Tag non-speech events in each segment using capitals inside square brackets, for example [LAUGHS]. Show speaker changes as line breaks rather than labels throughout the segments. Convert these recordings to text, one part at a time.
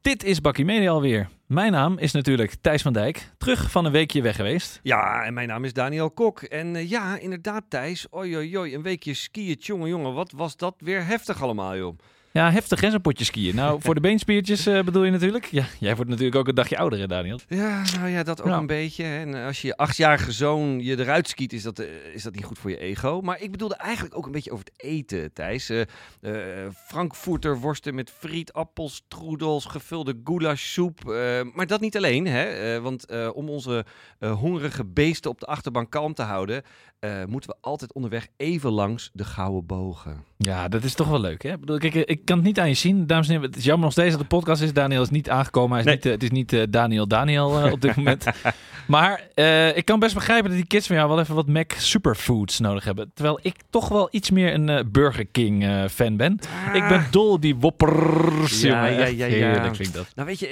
dit is Bakkie Media alweer. Mijn naam is natuurlijk Thijs van Dijk, terug van een weekje weg geweest.
Ja, en mijn naam is Daniel Kok. En uh, ja, inderdaad Thijs, oi oi oi, een weekje skiën, jongen jongen, wat was dat weer heftig allemaal joh.
Ja, heftig hè, zo'n potje skiën. Nou, voor de beenspiertjes uh, bedoel je natuurlijk. Ja, jij wordt natuurlijk ook een dagje ouder hè, Daniel?
Ja, nou ja, dat ook
Ja.
een beetje. En als je je achtjarige zoon je eruit skiet, is dat, eh, is dat niet goed voor je ego. Maar ik bedoelde eigenlijk ook een beetje over het eten, Thijs. Eh eh, Frankfurter worsten met friet, appels, troedels, gevulde goulashsoep. Eh, maar dat niet alleen, hè. Eh, want eh, om onze eh, hongerige beesten op de achterbank kalm te houden... eh, moeten we altijd onderweg even langs de Gouden Bogen.
Ja, dat is toch wel leuk hè? Ik, bedoel, kijk, ik kan het niet aan je zien, dames en heren. Het is jammer nog steeds dat de podcast is. Daniel is niet aangekomen. Hij is
Nee.
niet, eh, het is niet eh, Daniel Daniel eh, op dit [LAUGHS] moment. maar ik kan best begrijpen dat die kids van jou wel even wat Mac Superfoods nodig hebben. Terwijl ik toch wel iets meer een Burger King fan ben. Ik ben dol op die woppers.
Ja, ja, ja, ja.
Heerlijk vind ik dat.
Nou weet je,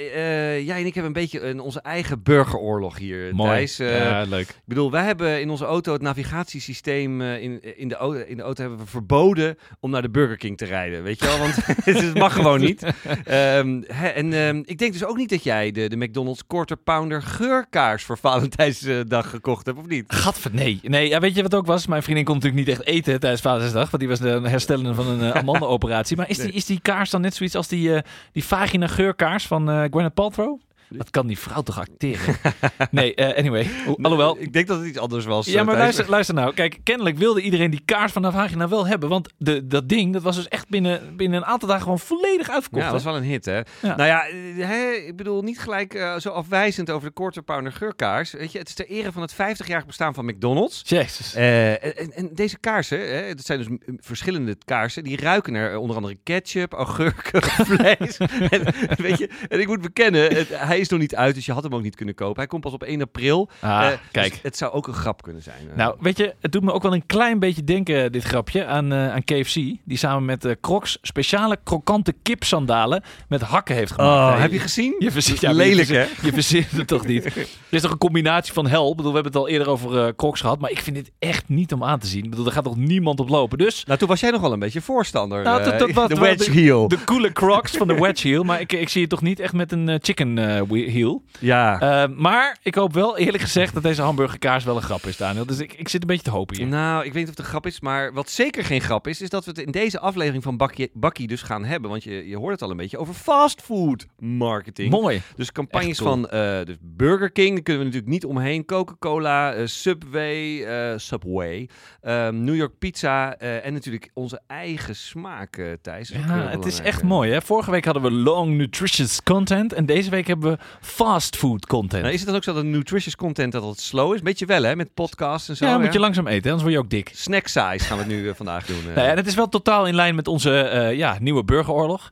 jij en ik hebben een beetje een, onze eigen burgeroorlog hier,
Mooi.
Thijs.
Ja, leuk.
Ik bedoel, wij hebben in onze auto het navigatiesysteem in, in, de in de auto hebben we verboden om naar de Burger King te rijden. Weet je wel, want [LAUGHS] het mag gewoon niet. Ehm, hè, en ehm, ik denk dus ook niet dat jij de, de McDonald's Quarter Pounder geurkaars voor Valentijnsdag gekocht hebt, of niet?
Gadver, nee. Nee, ja, weet je wat ook was? Mijn vriendin kon natuurlijk niet echt eten tijdens Vadersdag, want die was de herstellende van een [LAUGHS] uh, amandel-operatie. Maar is die, is die kaars dan net zoiets als die, eh die vagina geurkaars van eh Gwyneth Paltrow? Dat kan die vrouw toch acteren? [LAUGHS] nee, eh, anyway. Ho- Alhoewel,
Ik denk dat het iets anders was.
ja,
eh,
maar luister, luister nou. Kijk, kennelijk wilde iedereen die kaars van vagina wel hebben. Want de, dat ding, dat was dus echt binnen, binnen een aantal dagen gewoon volledig uitverkocht.
Ja, dat was wel een hit, hè?
Ja.
Nou ja, eh, hè, ik bedoel niet gelijk zo afwijzend over de Quarter Pounder geurkaars. Weet je, het is ter ere van het 50-jarig bestaan van McDonald's.
Jezus.
En, en deze kaarsen, hè, dat zijn dus verschillende kaarsen, die ruiken naar onder andere ketchup, augurken, [LAUGHS] vlees. en, weet je, en ik moet bekennen, het- hij is nog niet uit, dus je had hem ook niet kunnen kopen. Hij komt pas op 1 april.
ah,
Eh,
kijk.
dus het zou ook een grap kunnen zijn. eh.
Nou, weet je, het doet me ook wel een klein beetje denken, dit grapje, aan, eh, aan KFC. Die samen met eh, Crocs speciale krokante kipsandalen met hakken heeft gemaakt.
oh, heb je gezien?
Je verzint, ja,
Lelijk,
je
hè?
je verzint het toch niet? [LAUGHS] Er is toch een combinatie van hel. Ik bedoel, we hebben het al eerder over eh, Crocs gehad. Maar ik vind dit echt niet om aan te zien. Ik bedoel, daar gaat toch niemand op lopen. Dus
Nou, toen was jij nog wel een beetje voorstander.
Nou,
eh,
dat- dat was
de wedge heel.
de coole Crocs van de wedge heel. Maar ik, ik zie het toch niet echt met een eh, chicken eh, heel.
Ja.
Eh, maar ik hoop wel, eerlijk gezegd, dat deze hamburgerkaas wel een grap is, Daniel. Dus ik, ik zit een beetje te hopen hier.
Nou, ik weet niet of het een grap is, maar wat zeker geen grap is, is dat we het in deze aflevering van Bakkie, Bakkie dus gaan hebben. Want je, je hoort het al een beetje over fastfood marketing.
Mooi.
Dus campagnes
cool.
van eh, dus Burger King, daar kunnen we natuurlijk niet omheen. Coca-Cola, eh, Subway, eh, Subway, ehm, New York Pizza en natuurlijk onze eigen smaak, Thijs.
Ja, het is echt mooi. Hè? Vorige week hadden we long nutritious content. En deze week hebben we fast food content.
Nou, is het dan ook zo dat nutritious content dat het slow is? Beetje wel, hè? Met podcasts en zo.
ja, moet
hè?
je langzaam eten, anders word je ook dik.
Snack size gaan we het nu eh, vandaag doen. eh.
Nou ja, en het is wel totaal in lijn met onze eh, ja, nieuwe burgeroorlog.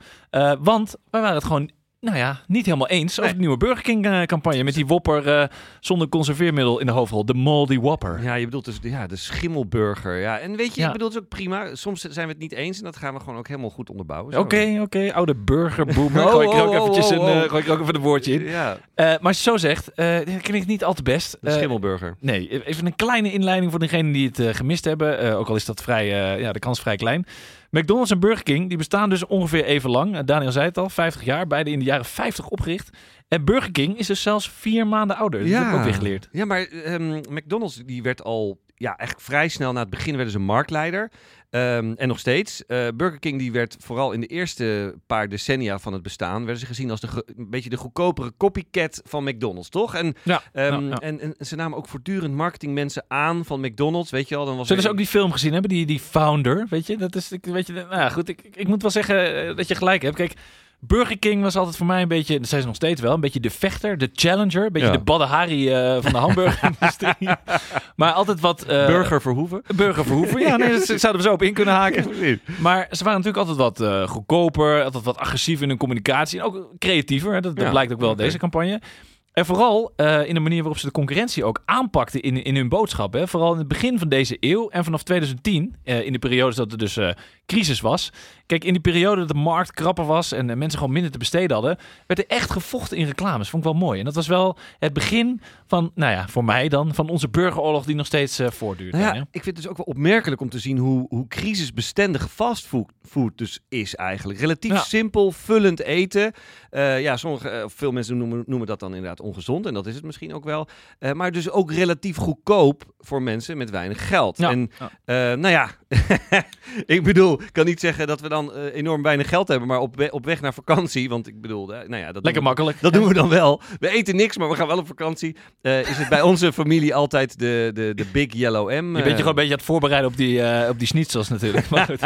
Want wij waren het gewoon nou ja, niet helemaal eens over
Nee.
de nieuwe Burger King eh, campagne. Met die Whopper eh, zonder conserveermiddel in de hoofdrol. De Moldy Whopper.
Ja, je bedoelt dus de- ja, de schimmelburger. Ja. En weet je,
Ja.
ik bedoel het is ook prima. Soms zijn we het niet eens en dat gaan we gewoon ook helemaal goed onderbouwen.
Oké, oké. Oude burgerboomer. [LAUGHS]
Oh,
gooi ik er ook
oh,
eventjes een,
oh, oh.
eh, gooi ik ook even een woordje in.
Ja,
maar als je zo zegt, klinkt niet al te best.
de schimmelburger.
Nee, even een kleine inleiding voor degenen die het gemist hebben. Ook al is dat vrij, ja, de kans vrij klein. McDonald's en Burger King die bestaan dus ongeveer even lang. Eh, Daniel zei het al, 50 jaar. Beide in de jaren 50 opgericht. En Burger King is dus zelfs vier maanden ouder. Dat heb ik ook weer geleerd.
Ja, maar ehm, McDonald's die werd al ja, echt vrij snel na het begin werden ze marktleider. Ehm, en nog steeds. Eh, Burger King die werd vooral in de eerste paar decennia van het bestaan... werden ze gezien als de, een beetje de goedkopere copycat van McDonald's, toch? En,
Ja,
ehm,
ja, ja.
En, en ze namen ook voortdurend marketingmensen aan van McDonald's, weet je wel. Dan was
Zullen ze ook die film gezien hebben? Die, die Founder, weet je? Dat is, ik- weet je, nou goed. Ik, ik, ik moet wel zeggen eh, dat je gelijk hebt. Kijk, Burger King was altijd voor mij een beetje, dat zijn ze nog steeds wel, een beetje de vechter, de challenger, een beetje
Ja.
de Badahari eh van de hamburgerindustrie. [LAUGHS] maar altijd wat... eh,
Burger Verhoeven.
Burger Verhoeven. Ja, nee, dat [LAUGHS] zouden we zo op in kunnen haken. Maar ze waren natuurlijk altijd wat eh, goedkoper, altijd wat agressiever in hun communicatie. En ook creatiever, hè. dat, dat blijkt ook wel
oké.
deze campagne. En vooral eh, in de manier waarop ze de concurrentie ook aanpakten in, in hun boodschap. Hè. Vooral in het begin van deze eeuw en vanaf 2010, eh, in de periodes dat er dus eh, crisis was. Kijk, in die periode dat de markt krapper was en mensen gewoon minder te besteden hadden, werd er echt gevochten in reclames. Vond ik wel mooi. En dat was wel het begin van, nou ja, voor mij dan, van onze burgeroorlog die nog steeds voortduurt.
Nou ja, ik vind het dus ook wel opmerkelijk om te zien hoe, hoe crisisbestendig fastfood food dus is eigenlijk. Relatief
Ja.
simpel, vullend eten. Ja, sommige, veel mensen noemen, noemen dat dan inderdaad ongezond. En dat is het misschien ook wel. Eh, maar dus ook relatief goedkoop voor mensen met weinig geld.
Ja.
En
Ja.
eh, nou ja, [LAUGHS] ik bedoel, ik kan niet zeggen dat we dan eh, enorm weinig geld hebben. Maar op, we- op weg naar vakantie, want ik bedoel, nou ja, dat
Lekker
we-
makkelijk.
dat doen we dan wel. We eten niks, maar we gaan wel op vakantie. Is het bij onze familie altijd de, de, de Big Yellow M?
Je bent je gewoon een beetje aan het voorbereiden op die, op die schnitzels natuurlijk. Maar [LAUGHS] goed,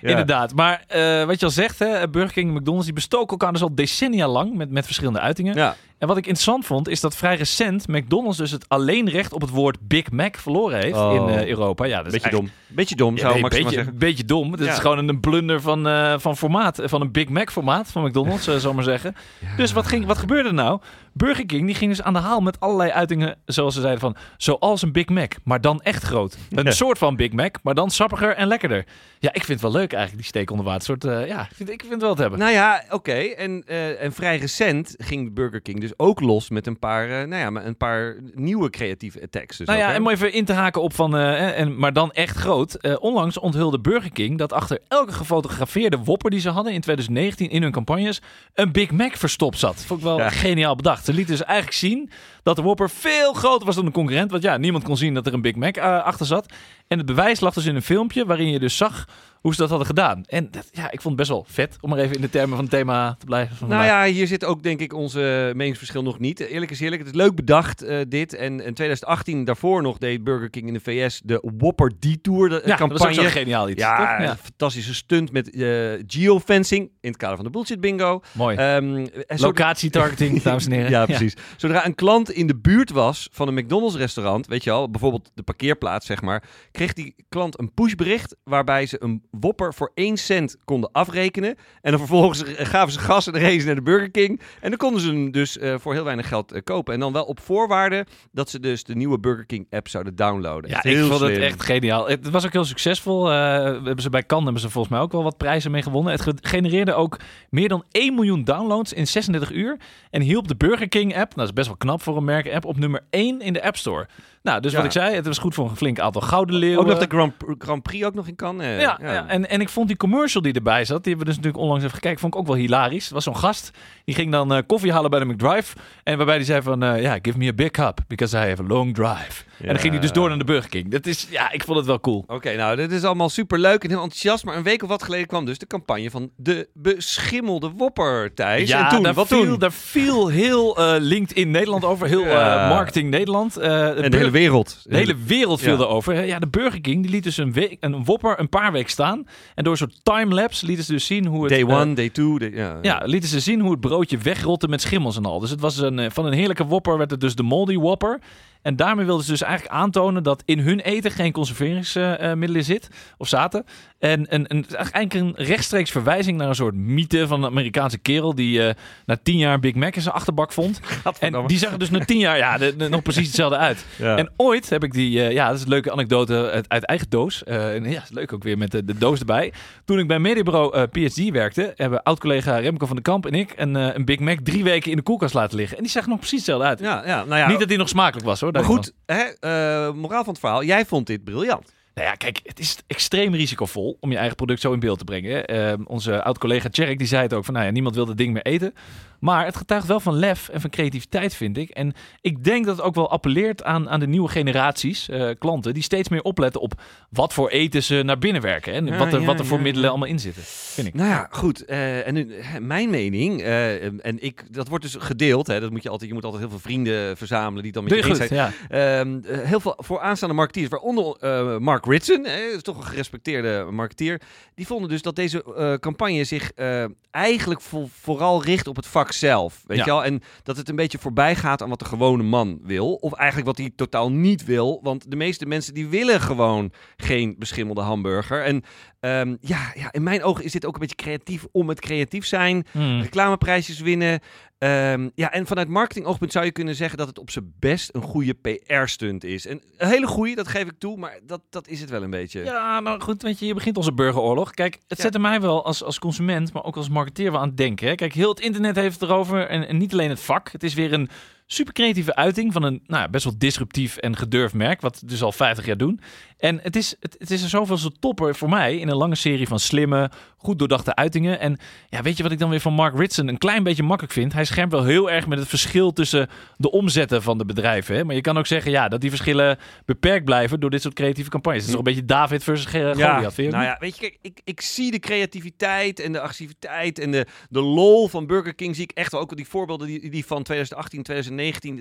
Inderdaad. Maar wat je al zegt, hè, Burger King en McDonald's, die bestoken elkaar dus al decennia lang met, met verschillende uitingen.
Ja.
En wat ik interessant vond, is dat vrij recent McDonald's dus het alleenrecht op het woord Big Mac verloren heeft
Oh.
in eh, Europa. Ja, dat is
Beetje dom. Beetje dom,
Ja,
zou
nee,
Max
beetje,
zeggen.
beetje dom. Het
Ja.
is gewoon een, blunder van, eh, van formaat, van een Big Mac formaat van McDonald's, [LAUGHS] eh, zal ik maar zeggen. Dus wat, ging, wat gebeurde er nou? Burger King die ging dus aan de haal met allerlei uitingen, zoals ze zeiden van, zoals een Big Mac, maar dan echt groot. Een soort van Big Mac, maar dan sappiger en lekkerder. Ja, ik vind het wel leuk eigenlijk, die steek onder water. Soort, eh, ja, ik vind, ik vind het wel te hebben.
Nou ja, oké. En, eh, en vrij recent ging Burger King dus ook los met een paar, eh, nou ja, met een paar nieuwe creatieve attacks. Dus
Nou
ook,
ja,
hè?
en om even in te haken op van, en, maar dan echt groot. Onlangs onthulde Burger King dat achter elke gefotografeerde wopper die ze hadden in 2019 in hun campagnes een Big Mac verstopt zat. Vond ik wel
Ja.
geniaal bedacht. Ze lieten dus eigenlijk zien dat de wopper veel groter was dan de concurrent. Want ja, niemand kon zien dat er een Big Mac eh, achter zat. En het bewijs lag dus in een filmpje waarin je dus zag hoe ze dat hadden gedaan. En dat, ja, ik vond het best wel vet om maar even in de termen van het thema te blijven. van
Nou
vandaag.
ja, hier zit ook denk ik onze meningsverschil nog niet. Eerlijk is eerlijk, het is leuk bedacht eh, dit. En in 2018 daarvoor nog deed Burger King in de VS de Whopper Detour de,
ja, dat was ook
campagne.
geniaal iets.
ja, een fantastische stunt met eh, geofencing in het kader van de bullshit bingo.
mooi.
Ehm, en zo-
Locatietargeting, [LAUGHS] dames en heren.
Ja, precies. Zodra een klant in de buurt was van een McDonald's restaurant, weet je al, bijvoorbeeld de parkeerplaats zeg maar, kreeg die klant een pushbericht waarbij ze een wopper voor 1 cent konden afrekenen. En dan vervolgens gaven ze gas en ze naar de Burger King. En dan konden ze hem dus eh, voor heel weinig geld eh, kopen. En dan wel op voorwaarde dat ze dus de nieuwe Burger King app zouden downloaden.
Ja,
Echt
ik
heel
vond het echt geniaal. Het was ook heel succesvol. Eh, hebben ze bij Cannes hebben ze volgens mij ook wel wat prijzen mee gewonnen. Het ge- genereerde ook meer dan 1 miljoen downloads in 36 uur. En hielp de Burger King app, nou dat is best wel knap voor een merk-app, op nummer 1 in de App Store. Nou, dus
Ja.
wat ik zei, het was goed voor een flink aantal gouden leeuwen.
Ook nog de Grand, Grand Prix ook nog in kan.
Ja, ja. En, en ik vond die commercial die erbij zat, die hebben we dus natuurlijk onlangs even gekeken, vond ik ook wel hilarisch. Er was zo'n gast, die ging dan eh, koffie halen bij de McDrive. En waarbij die zei van, eh, ja, give me a big cup, because I have a long drive. En dan ging hij dus door naar de Burger King. Dat is, ja, ik vond het wel cool.
Oké, nou, dit is allemaal super leuk en heel enthousiast. Maar een week of wat geleden kwam dus de campagne van de beschimmelde wopper, Thijs.
Ja,
en toen,
daar,
wat
viel,
toen?
daar viel heel eh, LinkedIn Nederland over. Heel eh, marketing Nederland. Eh,
En de hele wereld.
de hele wereld viel
Ja.
erover. Ja, de Burger King die liet dus een, week, een wopper een paar weken staan. En door een soort timelapse lieten ze dus zien hoe het...
Day
eh,
one, day two. day- ja.
ja, lieten ze zien hoe het broodje wegrotte met schimmels en al. Dus het was een, eh, van een heerlijke wopper werd het dus de moldy wopper. En daarmee wilden ze dus eigenlijk aantonen dat in hun eten geen conserveringsmiddelen zit of zaten. En, en, en het is eigenlijk een rechtstreeks verwijzing naar een soort mythe van een Amerikaanse kerel die eh, na tien jaar een Big Mac in zijn achterbak vond. [LAUGHS] En die zag er dus na tien jaar ja, de- de- nog precies hetzelfde uit. [LAUGHS]
Ja.
En ooit heb ik die, eh, ja, dat is een leuke anekdote uit, uit eigen doos. Eh, en ja, is leuk ook weer met de, de doos erbij. Toen ik bij Mediabureau eh PSD werkte, hebben oud-collega Remco van den Kamp en ik een, eh, een Big Mac drie weken in de koelkast laten liggen. En die zag er nog precies hetzelfde uit.
ja, ja, nou ja.
Niet dat die nog smakelijk was hoor.
Maar goed, hè, eh, moraal van het verhaal. Jij vond dit briljant.
Nou ja, kijk, het is extreem risicovol om je eigen product zo in beeld te brengen. hè. Eh, onze oud-collega Tjerk die zei het ook van, nou ja, niemand wil dat ding meer eten. Maar het getuigt wel van lef en van creativiteit, vind ik. En ik denk dat het ook wel appelleert aan, aan de nieuwe generaties, eh, klanten, die steeds meer opletten op wat voor eten ze naar binnen werken. hè, En
Ja,
wat er,
ja,
wat er voor
ja,
middelen allemaal in zitten, vind ik.
Nou ja, goed. eh, en nu, mijn mening, eh, en ik, dat wordt dus gedeeld. Hè, dat moet je, altijd, je moet altijd heel veel vrienden verzamelen die het dan met
je
eens zijn. Ehm, eh, heel veel vooraanstaande marketeers, waaronder eh, Mark Ritson, is toch een gerespecteerde marketeer, die vonden dus dat deze eh, campagne zich eh, eigenlijk vo- vooral richt op het vak zelf. Weet
Ja.
je wel? En dat het een beetje voorbij gaat aan wat de gewone man wil. Of eigenlijk wat hij totaal niet wil. Want de meeste mensen die willen gewoon geen beschimmelde hamburger. En ehm, ja, ja, in mijn ogen is dit ook een beetje creatief om het creatief zijn
Hmm.
reclameprijsjes winnen. Ehm, ja, en vanuit marketingoogpunt zou je kunnen zeggen dat het op zijn best een goede PR-stunt is. En een hele goede, dat geef ik toe, maar dat, dat is het wel een beetje.
Ja, nou goed, weet je, je begint onze burgeroorlog. Kijk, het
Ja.
zette mij wel als, als consument, maar ook als marketeer wel aan het denken. Hè. Kijk, heel het internet heeft het erover en, en niet alleen het vak. Het is weer een super creatieve uiting van een nou, ja, best wel disruptief en gedurfd merk, wat dus al 50 jaar doen. En het is, het, het is er zoveel zo topper voor mij in een lange serie van slimme, goed doordachte uitingen. En ja, weet je wat ik dan weer van Mark Ritson een klein beetje makkelijk vind? Hij schermt wel heel erg met het verschil tussen de omzetten van de bedrijven. Hè? Maar je kan ook zeggen ja, dat die verschillen beperkt blijven door dit soort creatieve campagnes. Het is toch een beetje David versus Goliath, vind je ook
nou ja, weet je, kijk, ik, ik zie de creativiteit en de agressiviteit en de, de lol van Burger King zie ik echt wel. Ook die voorbeelden die, die van 2018, 2019,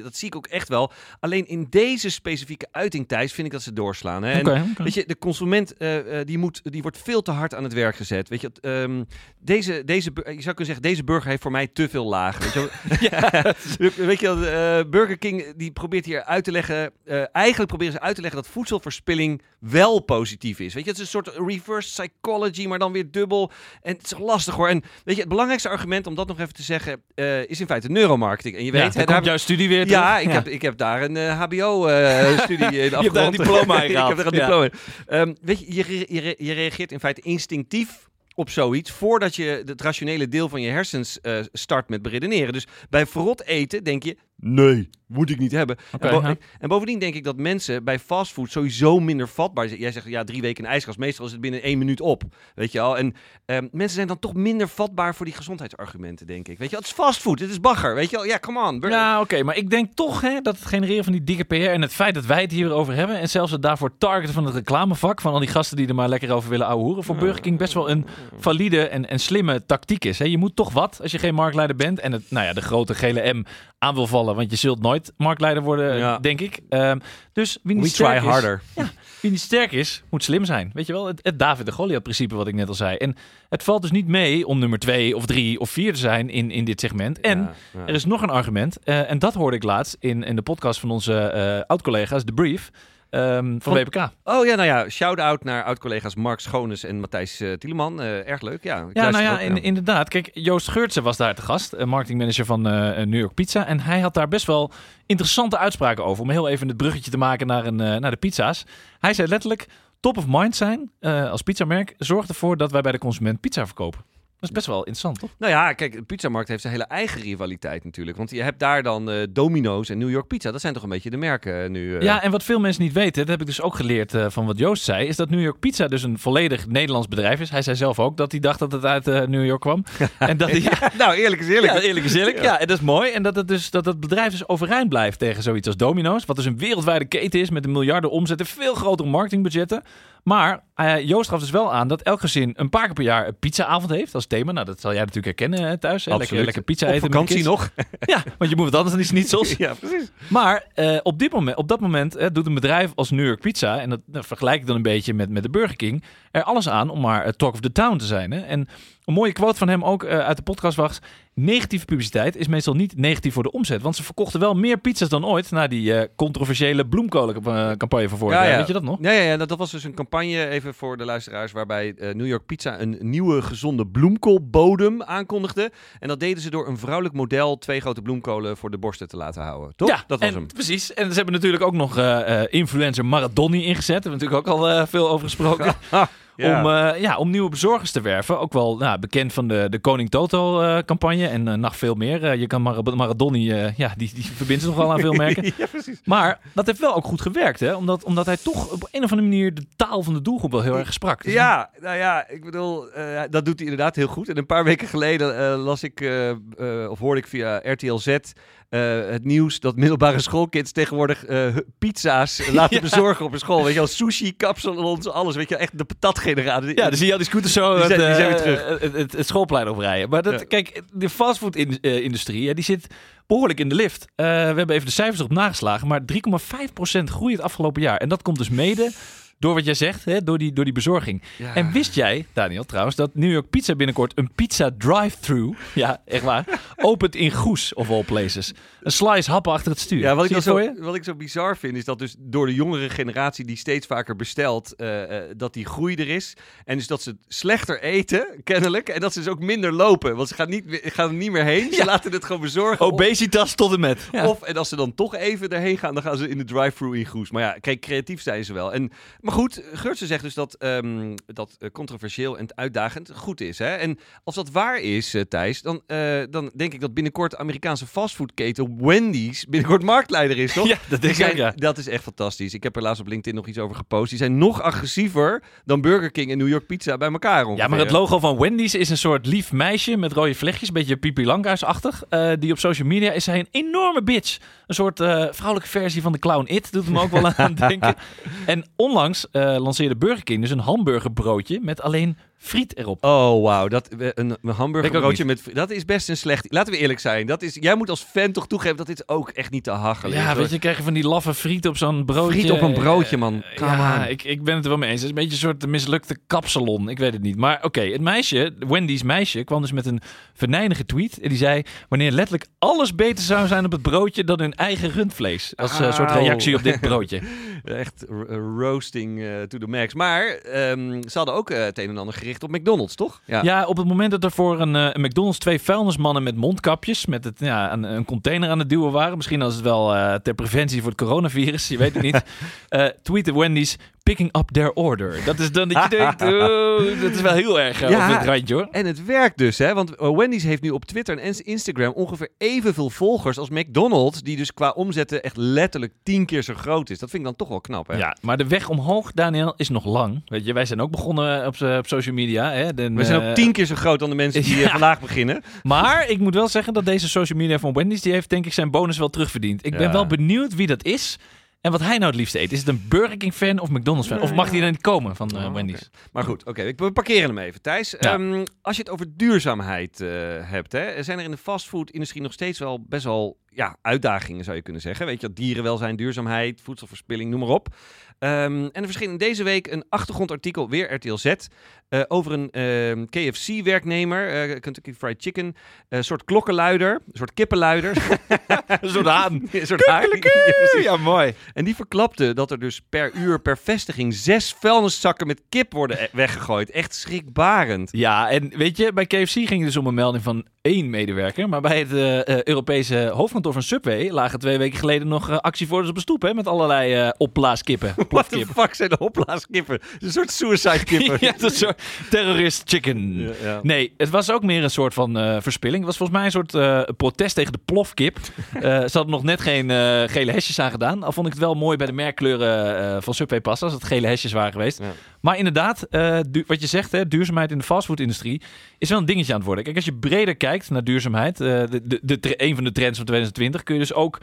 dat zie ik ook echt wel. Alleen in deze specifieke uiting, Thijs, vind ik dat ze doorslaan. Hè? En. Weet je, de consument eh, eh, die, moet, die wordt veel te hard aan het werk gezet. Weet je, ehm, deze, deze, je zou kunnen zeggen, deze burger heeft voor mij te veel lagen. Weet je, wel? [LAUGHS] [LAUGHS] weet je eh, Burger King die probeert hier uit te leggen, eigenlijk proberen ze uit te leggen dat voedselverspilling wel positief is. Weet je, het is een soort reverse psychology, maar dan weer dubbel. En het is lastig hoor. En weet je, het belangrijkste argument om dat nog even te zeggen, is in feite neuromarketing. En je
Ja,
weet, hè, daar-
jouw studie weer
ja,
terug.
ik, Heb, ik heb daar een eh, HBO-studie [LAUGHS] in
hebt daar
afgerond.
een diploma in [LAUGHS]
ik heb
gehaald.
daar een
Ja.
diploma in. Ehm, weet je, je, je, je reageert in feite instinctief op zoiets voordat je het rationele deel van je hersens eh, start met beredeneren. Dus bij verrot eten denk je, nee, moet ik niet hebben. En, bo-
ja.
en bovendien denk ik dat mensen bij fastfood sowieso minder vatbaar zijn. Jij zegt, ja, drie weken in ijskast. Meestal is het binnen één minuut op, weet je al. En ehm, mensen zijn dan toch minder vatbaar voor die gezondheidsargumenten, denk ik. Weet je het is fastfood, het is bagger, weet je wel. Ja, come on. Burger-
Ja, oké, maar ik denk toch hè, dat het genereren van die dikke PR en het feit dat wij het hierover hebben en zelfs het daarvoor targeten van het reclamevak van al die gasten die er maar lekker over willen ouwehoeren, voor Burger King best wel een valide en, en slimme tactiek is. Hè. Je moet toch wat als je geen marktleider bent en het, nou ja, de grote gele M aan wil vallen, want je zult nooit marktleider worden,
Ja.
denk ik. Ehm, dus wie niet
We try
sterk is,
harder. [LAUGHS]
wie niet sterk is, moet slim zijn. Weet je wel, het, het David de Goliath-principe wat ik net al zei. En het valt dus niet mee om nummer twee of drie of vier te zijn in, in dit segment. En
Ja, ja.
er is nog een argument. eh, en dat hoorde ik laatst in, in de podcast van onze eh, oud-collega's, The Brief, ehm, van
Van-
WPK.
Oh ja, nou ja, shout-out naar oud-collega's Mark Schoones en Matthijs eh Tieleman. Eh, erg leuk, ja.
Ja, nou ja, in- inderdaad. Kijk, Joost Geurtsen was daar te gast, eh, marketingmanager van New York Pizza. En hij had daar best wel interessante uitspraken over. Om heel even het bruggetje te maken naar, een, naar de pizza's. Hij zei letterlijk, top of mind zijn als pizzamerk zorgt ervoor dat wij bij de consument pizza verkopen. Dat is best wel interessant, toch?
Nou ja, kijk, de pizzamarkt heeft zijn hele eigen rivaliteit natuurlijk. Want je hebt daar dan eh, Domino's en New York Pizza. Dat zijn toch een beetje de merken eh, nu. eh.
Ja, en wat veel mensen niet weten, dat heb ik dus ook geleerd van wat Joost zei, is dat New York Pizza dus een volledig Nederlands bedrijf is. Hij zei zelf ook dat hij dacht dat het uit New York kwam. [LAUGHS] en dat hij, [LAUGHS]
nou, eerlijk is eerlijk.
Ja, eerlijk is eerlijk. Ja. en dat is mooi. En dat het, dus, dat het bedrijf dus overeind blijft tegen zoiets als Domino's. Wat dus een wereldwijde keten is met een miljarden omzet en veel grotere marketingbudgetten. Maar eh, Joost gaf dus wel aan dat elk gezin een paar keer per jaar een pizzaavond heeft als thema. Nou, dat zal jij natuurlijk herkennen hè, thuis. Hè? Lekker, lekker pizza
Op
eten. de
vakantie nog. [LAUGHS]
Ja, want je moet wat anders dan die schnitzels. [LAUGHS]
ja, precies.
Maar eh, op, dit moment, op dat moment eh, doet een bedrijf als New York Pizza, en dat vergelijk ik dan een beetje met, met de Burger King, er alles aan om maar het talk of the town te zijn. Hè? En een mooie quote van hem ook eh, uit de podcast was, negatieve publiciteit is meestal niet negatief voor de omzet, want ze verkochten wel meer pizza's dan ooit na die eh, controversiële bloemkolencampagne van vorig
Ja,
jaar.
ja.
Weet je dat nog?
Ja, ja, ja dat, dat was dus een campagne, even voor de luisteraars, waarbij eh, New York Pizza een nieuwe gezonde bloemkoolbodem aankondigde. En dat deden ze door een vrouwelijk model twee grote bloemkolen voor de borsten te laten houden. Toch?
Ja,
dat was
en,
hem.
Precies. En ze hebben natuurlijk ook nog influencer Maradoni ingezet. Daar hebben we natuurlijk ook al veel over gesproken. [LAUGHS] [LAUGHS]
Ja.
Om, eh, ja, om nieuwe bezorgers te werven. Ook wel nou, bekend van de, de Koning Toto eh, campagne en eh, nog veel meer. Je kan Mar Maradoni, ja, die, die verbindt zich nog wel aan veel [LAUGHS] merken.
ja, precies.
Maar dat heeft wel ook goed gewerkt, hè? Omdat, omdat hij toch op een of andere manier de taal van de doelgroep wel heel erg sprak. Dus
Ja, nou ja, ik bedoel, dat doet hij inderdaad heel goed. En een paar weken geleden las ik, of hoorde ik via RTL Z, eh, het nieuws dat middelbare schoolkids tegenwoordig eh, pizza's [LAUGHS] laten
Ja.
bezorgen op een school. Weet je wel, sushi, kapsalons, alles. Weet je wel, echt de patatgeneratie.
Ja, dan zie je al die scooters zo
Die
het,
zijn- die zijn weer
eh,
terug.
Het, het, het schoolplein oprijden. Maar dat,
Ja.
kijk, de fastfood-industrie die zit behoorlijk in de lift. Eh, we hebben even de cijfers erop nageslagen, maar 3,5% groei het afgelopen jaar. En dat komt dus mede door wat jij zegt, hè, door, die, door die bezorging.
Ja.
En wist jij, Daniel, trouwens, dat New York Pizza binnenkort een pizza drive-thru, ja, echt waar, [LAUGHS] opent in Goes, of all places. Een slice happen achter het stuur.
Ja, wat ik,
Zie
zo,
je?
wat ik zo bizar vind, is dat dus door de jongere generatie die steeds vaker bestelt, eh, eh, dat die groei er is. En dus dat ze slechter eten, kennelijk. En dat ze dus ook minder lopen. Want ze gaan, niet, meer- gaan er niet meer heen. Ze [LAUGHS]
Ja.
laten het gewoon bezorgen.
Obesitas tot en met. Ja.
Of, en als ze dan toch even erheen gaan, dan gaan ze in de drive-thru in Goes. Maar ja, kijk, creatief zijn ze wel. En, maar goed, Geurtsen zegt dus dat ehm, dat eh, controversieel en uitdagend goed is. Hè? En als dat waar is, eh, Thijs, dan, eh, dan denk ik dat binnenkort de Amerikaanse fastfoodketen Wendy's binnenkort marktleider is, toch? [LAUGHS]
Ja, dat denk ik ja.
Dat is echt fantastisch. Ik heb er laatst op LinkedIn nog iets over gepost. Die zijn nog agressiever dan Burger King en New York Pizza bij elkaar ongeveer.
Ja, maar het logo van Wendy's is een soort lief meisje met rode vlechtjes. Een beetje Pipi Langhuis-achtig. Die op social media is hij een enorme bitch. Een soort vrouwelijke versie van de clown It. Doet hem ook wel aan [LAUGHS] denken. En onlangs lanceerde Burger King dus een hamburgerbroodje met alleen friet erop.
Oh, wauw. Dat, een, een hamburgerbroodje met... Dat is best een slecht... Laten we eerlijk zijn. Dat is, jij moet als fan toch toegeven dat dit ook echt niet te hachelen is.
Ja, weet je, krijg je van die laffe friet op zo'n broodje.
Friet op een broodje, man.
Eh,
Come
ja, ik, ik ben het er wel mee eens. Het is een beetje een soort mislukte kapsalon. Ik weet het niet. Maar oké, het meisje, Wendy's meisje, kwam dus met een venijnige tweet. En die zei, wanneer letterlijk alles beter zou zijn op het broodje dan hun eigen rundvlees. Als eh, soort reactie op dit [LAUGHS] broodje.
Echt roasting eh, to the max. Maar ehm, ze hadden ook eh, het een en ander gericht op McDonald's, toch?
Ja, op het moment dat er voor een, eh, een McDonald's twee vuilnismannen met mondkapjes, met het, ja, een, een container aan het duwen waren. Misschien als het wel eh, ter preventie voor het coronavirus, je weet het niet. [LAUGHS] tweette Wendy's, picking up their order. Dat is dan dat je denkt, [LAUGHS] oh, dat is wel heel erg eh,
Ja.
op het randje hoor.
En het werkt dus, hè? Want eh, Wendy's heeft nu op Twitter en Instagram ongeveer evenveel volgers als McDonald's, die dus qua omzetten echt letterlijk tien keer zo groot is. Dat vind ik dan toch wel knap, hè?
Ja, maar de weg omhoog, Daniel, is nog lang. Weet je, wij zijn ook begonnen op, z'n- op social media. Hè? De,
We zijn
eh,
ook tien keer zo groot dan de mensen die eh, [LAUGHS]
Ja.
vandaag beginnen.
Maar ik moet wel zeggen dat deze social media van Wendy's, die heeft denk ik zijn bonus wel terugverdiend. Ik ben
Ja.
wel benieuwd wie dat is en wat hij nou het liefst eet. Is het een Burger King fan of McDonald's fan?
Nee,
of mag die
ja.
er niet komen van eh,
Oh,
Wendy's?
Maar goed, oké, we parkeren hem even, Thijs.
Ja.
Ehm, als je het over duurzaamheid eh, hebt, hè, zijn er in de fastfood-industrie nog steeds wel best wel ja, uitdagingen, zou je kunnen zeggen. Weet je, dierenwelzijn, duurzaamheid, voedselverspilling, noem maar op. Ehm, en er verscheen in deze week een achtergrondartikel, weer RTL Z, eh, over een ehm, KFC-werknemer, eh, Kentucky Fried Chicken, een soort klokkenluider, een soort kippenluider. [LAUGHS]
Een soort haan. [LAUGHS]
een soort haan. Ja,
mooi.
En die verklapte dat er dus per uur per vestiging zes vuilniszakken met kip worden e- weggegooid. Echt schrikbarend.
Ja, en weet je, bij KFC ging het dus om een melding van één medewerker. Maar bij het eh, eh, Europese hoofdkantoor van Subway lagen twee weken geleden nog eh, actievoerders op de stoep. Hè, met allerlei eh opblaaskippen. [LAUGHS]
The
plofkippen.
fuck zijn de opblaaskippen? Een soort suicide kippen. [LAUGHS]
ja, een soort terrorist chicken.
Ja, ja.
Nee, het was ook meer een soort van eh, verspilling. Het was volgens mij een soort protest tegen de plofkip. [LAUGHS] Ze hadden nog net geen gele hesjes aan gedaan. Al vond ik het wel mooi bij de merkkleuren van Subway passen, als het gele hesjes waren geweest.
Ja.
Maar inderdaad, wat je zegt, hè, duurzaamheid in de fastfoodindustrie is wel een dingetje aan het worden. Kijk, als je breder kijkt naar duurzaamheid, de, de, de, een van de trends van 2020, kun je dus ook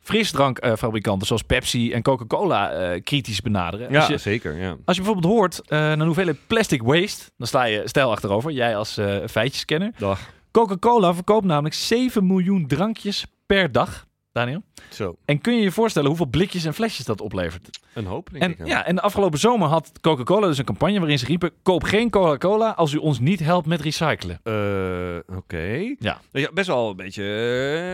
frisdrankfabrikanten zoals Pepsi en Coca-Cola eh, kritisch benaderen.
Ja,
Als je,
zeker. Ja.
als je bijvoorbeeld hoort eh naar de hoeveelheid plastic waste, dan sta je stijl achterover. Jij als eh feitjeskenner.
Dag.
Coca-Cola verkoopt namelijk 7 miljoen drankjes per dag. Daniel.
Zo,
En kun je je voorstellen hoeveel blikjes en flesjes dat oplevert?
een hoop, denk
En,
ik.
ja, en de afgelopen zomer had Coca-Cola dus een campagne waarin ze riepen: koop geen Coca-Cola als u ons niet helpt met recyclen.
Eh, Oké.
Ja.
Ja, Best wel een beetje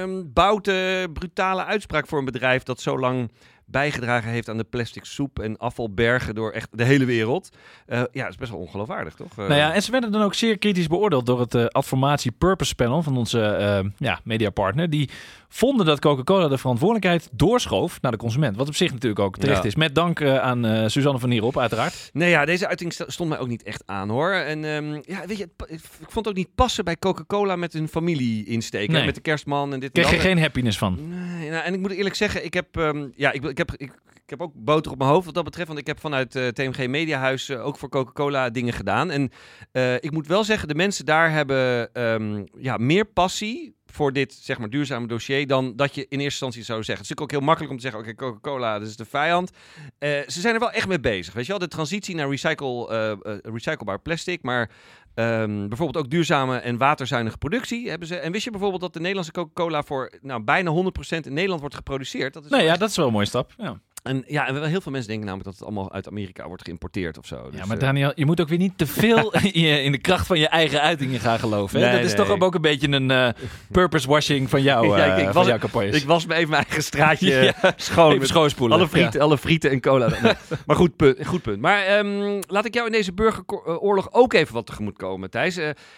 uh, boute, brutale uitspraak voor een bedrijf dat zo lang bijgedragen heeft aan de plastic soep en afvalbergen door echt de hele wereld. Eh, ja, dat is best wel ongeloofwaardig, toch? Eh,
Nou ja, en ze werden dan ook zeer kritisch beoordeeld door het Adformatie Purpose Panel van onze ja, mediapartner. Die vonden dat Coca-Cola de verantwoordelijkheid doorschoof naar de consument. Wat op zich natuurlijk ook terecht
Ja.
is. Met dank eh, aan eh, Suzanne van Nierop, uiteraard.
Nee, ja, deze uiting st- stond mij ook niet echt aan, hoor. En ehm, ja, weet je, ik vond het ook niet passen bij Coca-Cola met hun familie insteken.
Nee.
Met de kerstman en dit
Kreeg je geen happiness van.
Nee, nou, en ik moet eerlijk zeggen, ik heb, ehm, ja, ik, ik, heb, ik, ik heb ook boter op mijn hoofd wat dat betreft. Want ik heb vanuit eh, TMG Mediahuis eh, ook voor Coca-Cola dingen gedaan. En eh, ik moet wel zeggen, de mensen daar hebben ehm, ja, meer passie voor dit zeg maar duurzame dossier dan dat je in eerste instantie zou zeggen. Het is natuurlijk ook heel makkelijk om te zeggen, oké, Coca-Cola, dat is de vijand. Ze zijn er wel echt mee bezig, weet je wel. De transitie naar recycle, recyclebaar plastic, maar ehm, bijvoorbeeld ook duurzame en waterzuinige productie hebben ze. En wist je bijvoorbeeld dat de Nederlandse Coca-Cola voor nou, bijna 100% in Nederland wordt geproduceerd? Dat is
Nee,
wel
ja,
echt-
dat is wel een mooie stap. Ja.
En ja, en heel veel mensen denken namelijk dat het allemaal uit Amerika wordt geïmporteerd of zo.
Ja,
Dus,
maar
eh,
Daniel, je moet ook weer niet te veel [LAUGHS] in de kracht van je eigen uitingen gaan geloven. Hè?
Nee,
dat is
nee.
toch ook een beetje een eh, purpose washing van jou, [LAUGHS]
Ja, ik-
eh,
ik
van
was-
jouw campagnes.
ik was me even mijn eigen straatje [LAUGHS]
Ja,
schoon.
Even schoonspoelen.
alle, frieten, alle frieten en cola. Nee, maar goed punt. Goed punt. Maar ehm, laat ik jou in deze burgeroorlog ook even wat tegemoet komen, Thijs.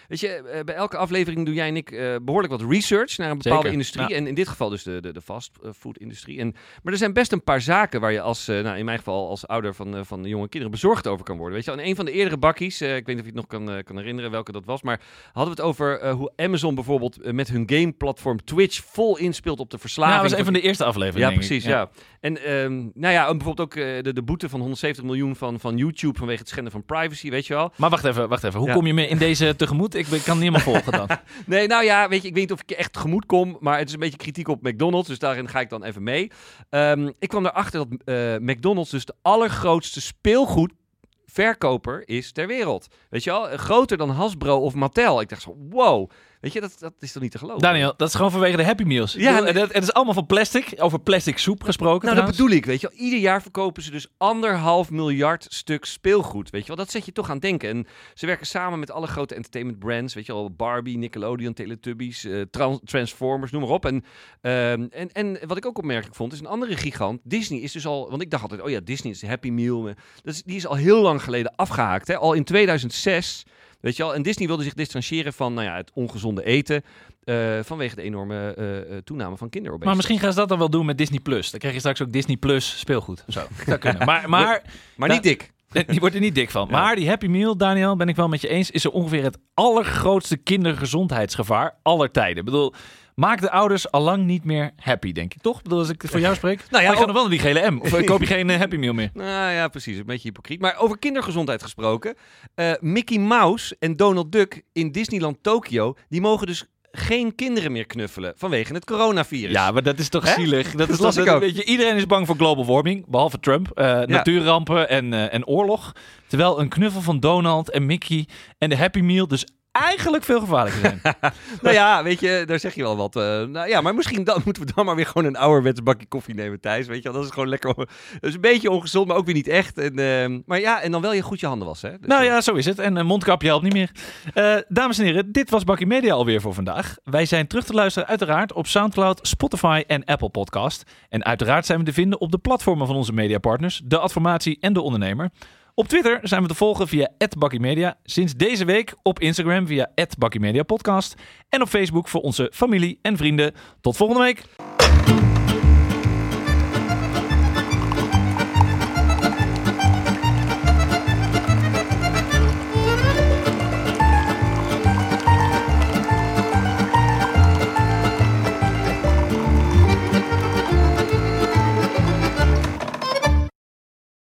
Weet je, bij elke aflevering doen jij en ik eh, behoorlijk wat research naar een bepaalde
Zeker,
industrie. En in dit geval dus de, de, de fastfood-industrie. En Maar er zijn best een paar zaken waar je als, eh, nou, in mijn geval als ouder van, eh, van jonge kinderen bezorgd over kan worden. Weet je, wel. in een van de eerdere bakkies, eh, ik weet niet of je het nog kan, kan herinneren welke dat was, maar hadden we het over hoe Amazon bijvoorbeeld met hun gameplatform Twitch vol inspeelt op de verslaving.
Ja, dat was een
van
de eerste afleveringen.
ja,
ik.
precies. Ja. En ehm, nou ja, en bijvoorbeeld ook de, de boete van 170 miljoen van, van YouTube vanwege het schenden van privacy, weet je wel.
Maar wacht even, wacht even. Hoe
Ja.
kom je me in deze tegemoet? Ik ben- kan niet helemaal volgen dan. [LAUGHS]
Nee, nou ja, weet je, ik weet niet of ik echt tegemoet kom, maar het is een beetje kritiek op McDonald's, dus daarin ga ik dan even mee. Ehm, ik kwam erachter dat eh, McDonald's dus de allergrootste speelgoedverkoper is ter wereld. Weet je wel, groter dan Hasbro of Mattel. Ik dacht zo, wow, weet je, dat, dat is toch niet te geloven?
Daniel, dat is gewoon vanwege de Happy Meals.
Ja,
Ja,
nee.
het, het is allemaal van plastic. Over plastic soep gesproken
Nou, dat bedoel ik, weet je wel. Ieder jaar verkopen ze dus anderhalf miljard stuk speelgoed, weet je wel. Dat zet je toch aan denken. En ze werken samen met alle grote entertainment brands, weet je wel. Barbie, Nickelodeon, Teletubbies, eh, Tran- Transformers, noem maar op. En, ehm, en, en wat ik ook opmerkelijk vond, is een andere gigant. Disney is dus al, want ik dacht altijd, oh ja, Disney is Happy Meal. Dat is, die is al heel lang geleden afgehaakt, hè. Al in 2006, weet je wel. En Disney wilde zich distancieren van, nou ja, het ongezonde eten. eh, vanwege de enorme eh, eh, toename van kinderobesitas.
Maar misschien gaan ze dat dan wel doen met Disney Plus. Dan krijg je straks ook Disney Plus speelgoed. Zo, zou kunnen. [LAUGHS] Maar, maar
Maar niet dik. [LAUGHS]
die wordt er niet dik van.
Ja.
Maar die Happy Meal, Daniel, ben ik wel met je eens, is er ongeveer het allergrootste kindergezondheidsgevaar aller tijden. Ik bedoel, maak de ouders allang niet meer happy, denk ik. Toch? Bedoel, als ik voor jou spreek. [LAUGHS]
Nou ja,
maar je gaat
ook-
nog wel naar die gele M. Of eh, [LAUGHS] koop je geen eh, Happy Meal meer?
Nou ja, precies. Een beetje hypocriet. Maar over kindergezondheid gesproken. eh, Mickey Mouse en Donald Duck in Disneyland Tokyo... die mogen dus geen kinderen meer knuffelen vanwege het coronavirus.
Ja, maar dat is toch
Hè?
zielig. Dat [LAUGHS] is
las
toch,
ik ook.
Weet je, iedereen is bang voor global warming, behalve Trump. Natuurrampen en, en oorlog. Terwijl een knuffel van Donald en Mickey en de Happy Meal dus eigenlijk veel gevaarlijker zijn. [LAUGHS]
Nou ja, weet je, daar zeg je wel wat. eh, nou ja, maar misschien dan, [LAUGHS] moeten we dan maar weer gewoon een ouderwets bakje koffie nemen, Thijs. Weet je wel, dat is gewoon lekker. Dat is een beetje ongezond, maar ook weer niet echt. En, ehm, maar ja, en dan wel je goed je handen wassen. Hè? Dus,
nou
eh,
ja, zo is het. En een mondkapje helpt niet meer. Eh, dames en heren, dit was Bakkie Media alweer voor vandaag. Wij zijn terug te luisteren uiteraard op Soundcloud, Spotify en Apple Podcast. En uiteraard zijn we te vinden op de platformen van onze mediapartners, De Adformatie en De Ondernemer. Op Twitter zijn we te volgen via @bakkiemedia. Sinds deze week op Instagram via @bakkiemediapodcast en op Facebook voor onze familie en vrienden. Tot volgende week.